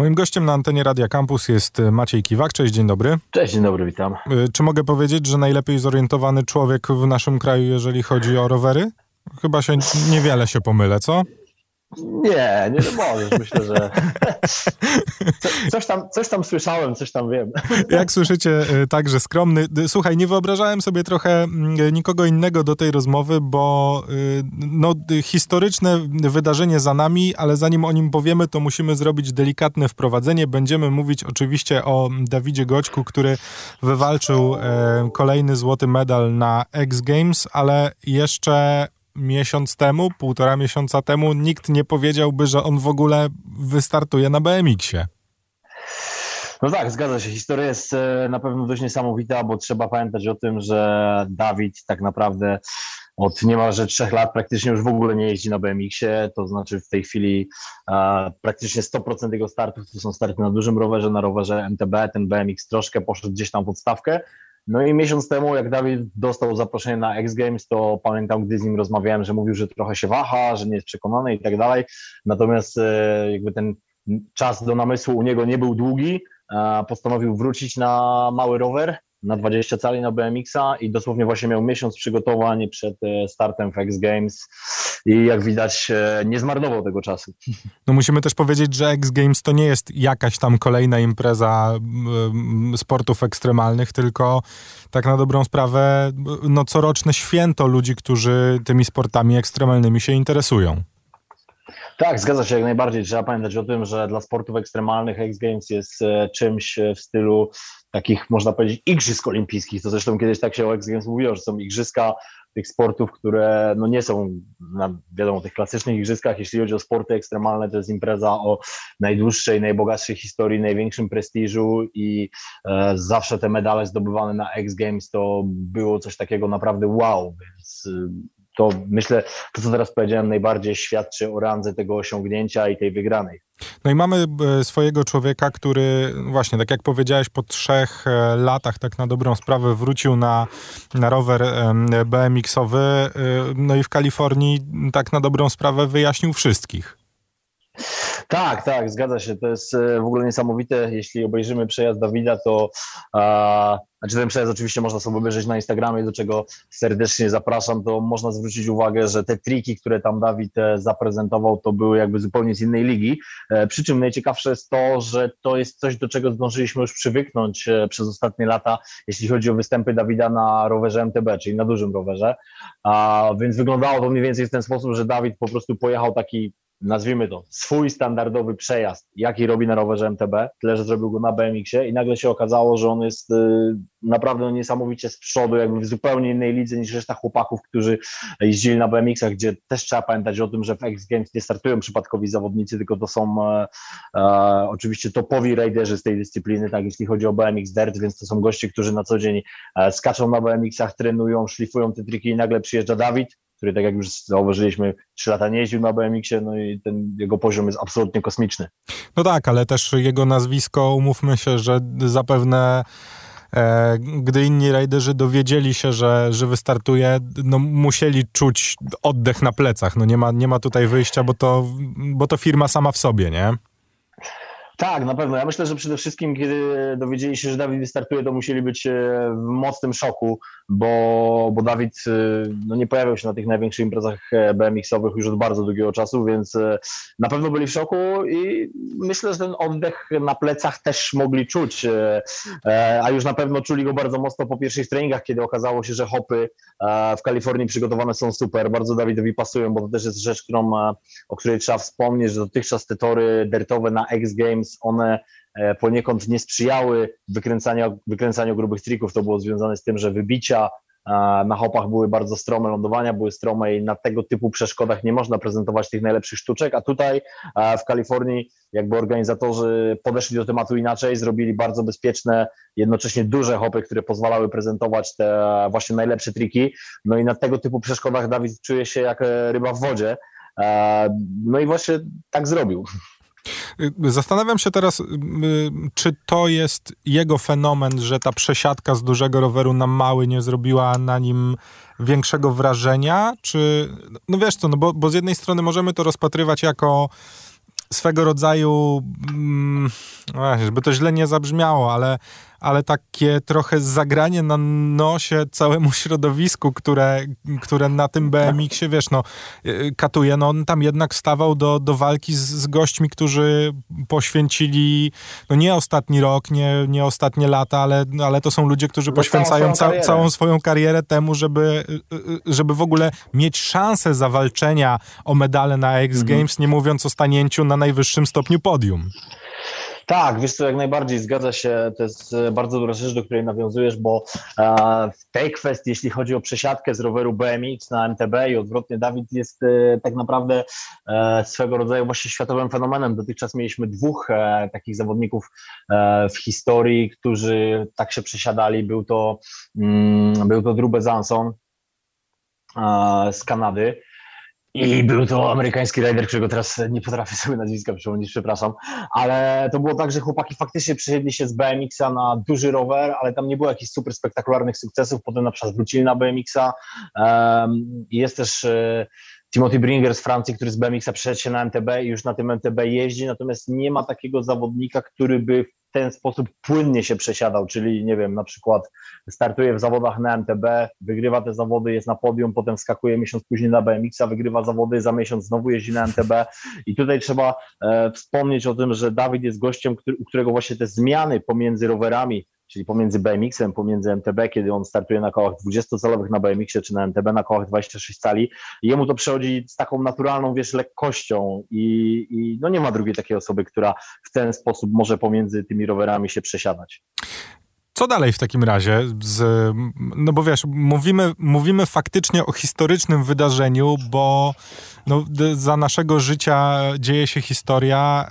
Moim gościem na antenie Radia Campus jest e, Maciej Kiwak. Cześć, dzień dobry. Cześć, dzień dobry, witam. E, czy mogę powiedzieć, że najlepiej zorientowany człowiek w naszym kraju, jeżeli chodzi o rowery? Chyba się niewiele się pomylę, co? Nie, nie możesz. Myślę, że coś tam, coś tam słyszałem, coś tam wiem. Jak słyszycie, y, także skromny. Y, słuchaj, nie wyobrażałem sobie trochę mm, nikogo innego do tej rozmowy, bo y, no, historyczne wydarzenie za nami, ale zanim o nim powiemy, to musimy zrobić delikatne wprowadzenie. Będziemy mówić oczywiście o Dawidzie Goćku, który wywalczył kolejny złoty medal na X Games, ale jeszcze miesiąc temu, półtora miesiąca temu, nikt nie powiedziałby, że on w ogóle wystartuje na BMX-ie. No tak, zgadza się. Historia jest e, na pewno dość niesamowita, bo trzeba pamiętać o tym, że Dawid tak naprawdę od niemalże trzech lat praktycznie już w ogóle nie jeździ na BMX-ie, to znaczy w tej chwili e, praktycznie 100% jego startów to są starty na dużym rowerze, na rowerze MTB, ten BMX troszkę poszedł gdzieś tam w no i miesiąc temu, jak Dawid dostał zaproszenie na X Games, to pamiętam, gdy z nim rozmawiałem, że mówił, że trochę się waha, że nie jest przekonany i tak dalej. Natomiast e, jakby ten czas do namysłu u niego nie był długi. Postanowił wrócić na mały rower, na 20 cali na BMX-a i dosłownie właśnie miał miesiąc przygotowań przed e, startem w X Games i jak widać e, nie zmarnował tego czasu. No musimy też powiedzieć, że X Games to nie jest jakaś tam kolejna impreza sportów ekstremalnych, tylko tak na dobrą sprawę no coroczne święto ludzi, którzy tymi sportami ekstremalnymi się interesują. Tak, zgadza się jak najbardziej. Trzeba pamiętać o tym, że dla sportów ekstremalnych X Games jest e, czymś w stylu takich, można powiedzieć, igrzysk olimpijskich. To zresztą kiedyś tak się o X Games mówiło, że są igrzyska tych sportów, które no nie są na, wiadomo, tych klasycznych igrzyskach. Jeśli chodzi o sporty ekstremalne, to jest impreza o najdłuższej, najbogatszej historii, największym prestiżu i e, zawsze te medale zdobywane na X Games to było coś takiego naprawdę wow, więc to myślę, to co teraz powiedziałem, najbardziej świadczy o randze tego osiągnięcia i tej wygranej. No i mamy e, swojego człowieka, który właśnie, tak jak powiedziałeś, po trzech e, latach tak na dobrą sprawę wrócił na, na rower BMX-owy, e, no i w Kalifornii tak na dobrą sprawę wyjaśnił wszystkich. Tak, tak, zgadza się. To jest w ogóle niesamowite. Jeśli obejrzymy przejazd Dawida, to a, znaczy ten przejazd oczywiście można sobie obejrzeć na Instagramie, do czego serdecznie zapraszam, to można zwrócić uwagę, że te triki, które tam Dawid e, zaprezentował, to były jakby zupełnie z innej ligi. E, przy czym najciekawsze jest to, że to jest coś, do czego zdążyliśmy już przywyknąć e, przez ostatnie lata, jeśli chodzi o występy Dawida na rowerze MTB, czyli na dużym rowerze. A więc wyglądało to mniej więcej w ten sposób, że Dawid po prostu pojechał taki nazwijmy to, swój standardowy przejazd, jaki robi na rowerze MTB, tyle, że zrobił go na BMX-ie i nagle się okazało, że on jest y, naprawdę niesamowicie z przodu, jakby w zupełnie innej lidze niż reszta chłopaków, którzy jeździli na BMX-ach, gdzie też trzeba pamiętać o tym, że w X Games nie startują przypadkowi zawodnicy, tylko to są e, e, oczywiście topowi rajderzy z tej dyscypliny, tak jeśli chodzi o BMX Dirt, więc to są goście, którzy na co dzień e, skaczą na BMX-ach, trenują, szlifują te triki i nagle przyjeżdża Dawid, który tak jak już zauważyliśmy, trzy lata nie jeździł na BMX-ie, no i ten jego poziom jest absolutnie kosmiczny. No tak, ale też jego nazwisko, umówmy się, że zapewne e, gdy inni rajderzy dowiedzieli się, że, że wystartuje, no musieli czuć oddech na plecach. No nie ma, nie ma tutaj wyjścia, bo to, bo to firma sama w sobie, nie? Tak, na pewno. Ja myślę, że przede wszystkim, kiedy dowiedzieli się, że Dawid wystartuje, to musieli być e, w mocnym szoku, bo, bo Dawid e, no, nie pojawiał się na tych największych imprezach e, BMX-owych już od bardzo długiego czasu, więc na pewno byli w szoku i myślę, że ten oddech na plecach też mogli czuć, a już na pewno czuli go bardzo mocno po pierwszych treningach, kiedy okazało się, że hopy w Kalifornii przygotowane są super, bardzo Dawidowi pasują, bo to też jest rzecz, którą, o której trzeba wspomnieć, że dotychczas te tory dertowe na X Games one e, poniekąd nie sprzyjały wykręcaniu, wykręcaniu grubych trików. To było związane z tym, że wybicia na hopach były bardzo strome, lądowania były strome i na tego typu przeszkodach nie można prezentować tych najlepszych sztuczek, a tutaj w Kalifornii jakby organizatorzy podeszli do tematu inaczej, zrobili bardzo bezpieczne, jednocześnie duże hopy, które pozwalały prezentować te właśnie najlepsze triki, no i na tego typu przeszkodach Dawid czuje się jak e, ryba w wodzie, no i właśnie tak zrobił. Zastanawiam się teraz, y, czy to jest jego fenomen, że ta przesiadka z dużego roweru na mały nie zrobiła na nim większego wrażenia, czy, no wiesz co, no bo, bo z jednej strony możemy to rozpatrywać jako swego rodzaju, mm, żeby to źle nie zabrzmiało, ale ale takie trochę zagranie na nosie całemu środowisku, które, które na tym BMX-ie, wiesz, no, y, katuje. No, on tam jednak stawał do, do walki z, z gośćmi, którzy poświęcili, no nie ostatni rok, nie, nie ostatnie lata, ale, ale to są ludzie, którzy poświęcają całą, całą swoją karierę temu, żeby, y, y, żeby w ogóle mieć szansę zawalczenia o medale na X mhm. Games, mhm. nie mówiąc o stanięciu na najwyższym stopniu podium. Tak, wiesz co, jak najbardziej zgadza się. To jest e, bardzo dobra rzecz, do której nawiązujesz, bo e, w tej kwestii, jeśli chodzi o przesiadkę z roweru BMX na MTB i odwrotnie, Dawid jest e, tak naprawdę swego rodzaju właśnie światowym fenomenem. Dotychczas mieliśmy dwóch takich zawodników w historii, którzy tak się przesiadali. Był to, mm, był to Drew z Kanady i był to amerykański rider, którego teraz nie potrafię sobie nazwiska przypomnieć, przepraszam. Ale to było tak, że chłopaki faktycznie przysiedli się z BMX-a na duży rower, ale tam nie było jakichś super spektakularnych sukcesów. Potem na przykład wrócili na BMX-a. Jest też e, Timothy Bringer z Francji, który z BMX-a przeszedł się na MTB i już na tym MTB jeździ, natomiast nie ma takiego zawodnika, który by ten sposób płynnie się przesiadał, czyli nie wiem, na przykład startuje w zawodach na MTB, wygrywa te zawody, jest na podium, potem skakuje miesiąc później na BMX-a, wygrywa zawody, za miesiąc znowu jeździ na MTB i tutaj trzeba e, wspomnieć o tym, że Dawid jest gościem, który, u którego właśnie te zmiany pomiędzy rowerami czyli pomiędzy BMX-em, pomiędzy MTB, kiedy on startuje na kołach 20-calowych na BMX-ie, czy na MTB na kołach 26 cali. Jemu to przechodzi z taką naturalną, wiesz, lekkością i, i no nie ma drugiej takiej osoby, która w ten sposób może pomiędzy tymi rowerami się przesiadać. Co dalej w takim razie? Z, no bo wiesz, mówimy, mówimy faktycznie o historycznym wydarzeniu, bo no, za naszego życia dzieje się historia.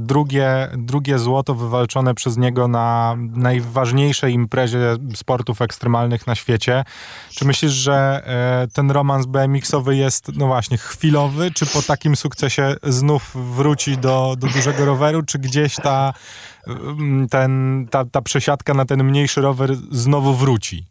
drugie, drugie złoto wywalczone przez niego na najważniejszej imprezie sportów ekstremalnych na świecie. Czy myślisz, że e, ten romans BMX-owy jest, no właśnie, chwilowy? Czy po takim sukcesie znów wróci do, do dużego roweru? Czy gdzieś ta, ten, ta, ta przesiadka na ten mniejszy rower znowu wróci?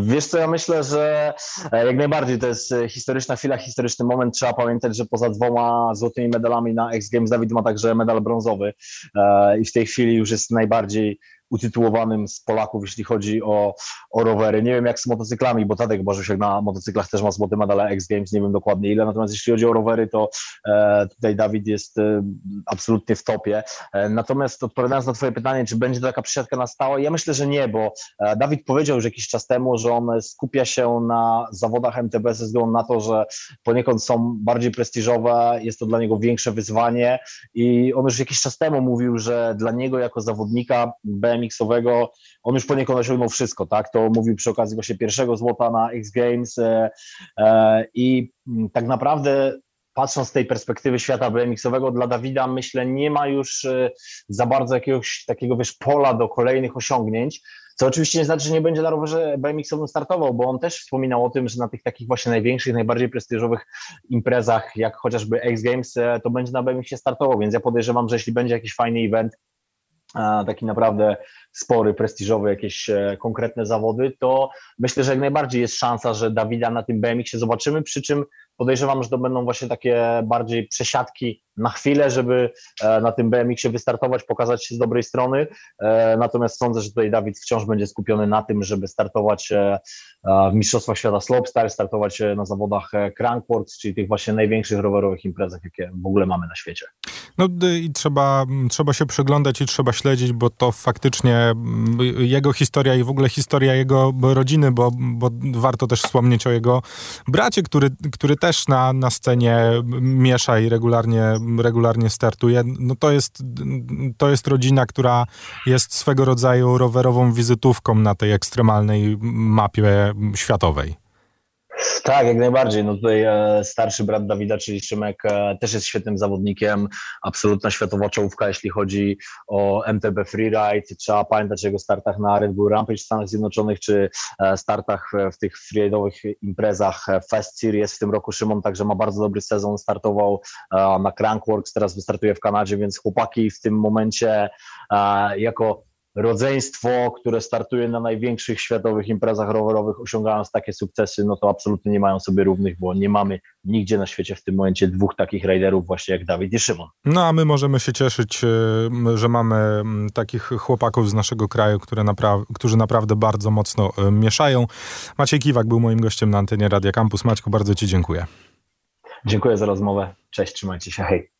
Wiesz co, ja myślę, że e, jak najbardziej to jest e, historyczna chwila, historyczny moment. Trzeba pamiętać, że poza dwoma złotymi medalami na X Games Dawid ma także medal brązowy e, i w tej chwili już jest najbardziej utytułowanym z Polaków, jeśli chodzi o, o rowery. Nie wiem jak z motocyklami, bo Tadek Bożusiek na motocyklach też ma złote medale X Games, nie wiem dokładnie ile, natomiast jeśli chodzi o rowery, to e, tutaj Dawid jest e, absolutnie w topie. E, natomiast odpowiadając na twoje pytanie, czy będzie taka przesiadka na stałe, ja myślę, że nie, bo e, Dawid powiedział już jakiś czas temu, że on skupia się na zawodach MTB ze względu na to, że poniekąd są bardziej prestiżowe, jest to dla niego większe wyzwanie i on już jakiś czas temu mówił, że dla niego jako zawodnika BM BMX-owego, on już poniekąd osiągnął wszystko, tak? To mówił przy okazji właśnie pierwszego złota na X Games e, e, i mm, tak naprawdę patrząc z tej perspektywy świata BMX-owego, dla Dawida myślę nie ma już e, za bardzo jakiegoś takiego, wiesz, pola do kolejnych osiągnięć, co oczywiście nie znaczy, że nie będzie na rowerze BMX-owym startował, bo on też wspominał o tym, że na tych takich właśnie największych, najbardziej prestiżowych imprezach, jak chociażby X Games, to będzie na BMX-ie startował, więc ja podejrzewam, że jeśli będzie jakiś fajny event, taki naprawdę spory, prestiżowy, jakieś e, konkretne zawody, to myślę, że jak najbardziej jest szansa, że Dawida na tym BMX-ie zobaczymy, przy czym podejrzewam, że to będą właśnie takie bardziej przesiadki na chwilę, żeby e, na tym BMX-ie wystartować, pokazać się z dobrej strony. E, natomiast sądzę, że tutaj Dawid wciąż będzie skupiony na tym, żeby startować e, w Mistrzostwach Świata Slopestyle, startować na zawodach Crankworks, czyli tych właśnie największych rowerowych imprezach, jakie w ogóle mamy na świecie. No i trzeba, trzeba się przyglądać i trzeba śledzić, bo to faktycznie jego historia i w ogóle historia jego rodziny, bo, bo warto też wspomnieć o jego bracie, który, który też na, na scenie miesza i regularnie regularnie startuje, no to jest, to jest rodzina, która jest swego rodzaju rowerową wizytówką na tej ekstremalnej mapie światowej. Tak, jak najbardziej. No tutaj e, starszy brat Dawida, czyli Szymek, e, też jest świetnym zawodnikiem. Absolutna światowa czołówka, jeśli chodzi o MTB Freeride. Trzeba pamiętać o jego startach na Red Bull Rampage w Stanach Zjednoczonych, czy e, startach w tych freeride'owych imprezach Fast Series. W tym roku Szymon także ma bardzo dobry sezon. Startował na Crankworks, teraz wystartuje w Kanadzie, więc chłopaki w tym momencie jako rodzeństwo, które startuje na największych światowych imprezach rowerowych, osiągając takie sukcesy, no to absolutnie nie mają sobie równych, bo nie mamy nigdzie na świecie w tym momencie dwóch takich rajderów właśnie jak Dawid i Szymon. No a my możemy się cieszyć, e, że mamy takich chłopaków z naszego kraju, które napra którzy naprawdę bardzo mocno e, mieszają. Maciej Kiwak był moim gościem na antenie Radia Campus. Maćku, bardzo Ci dziękuję. Dziękuję za rozmowę. Cześć, trzymajcie się, hej.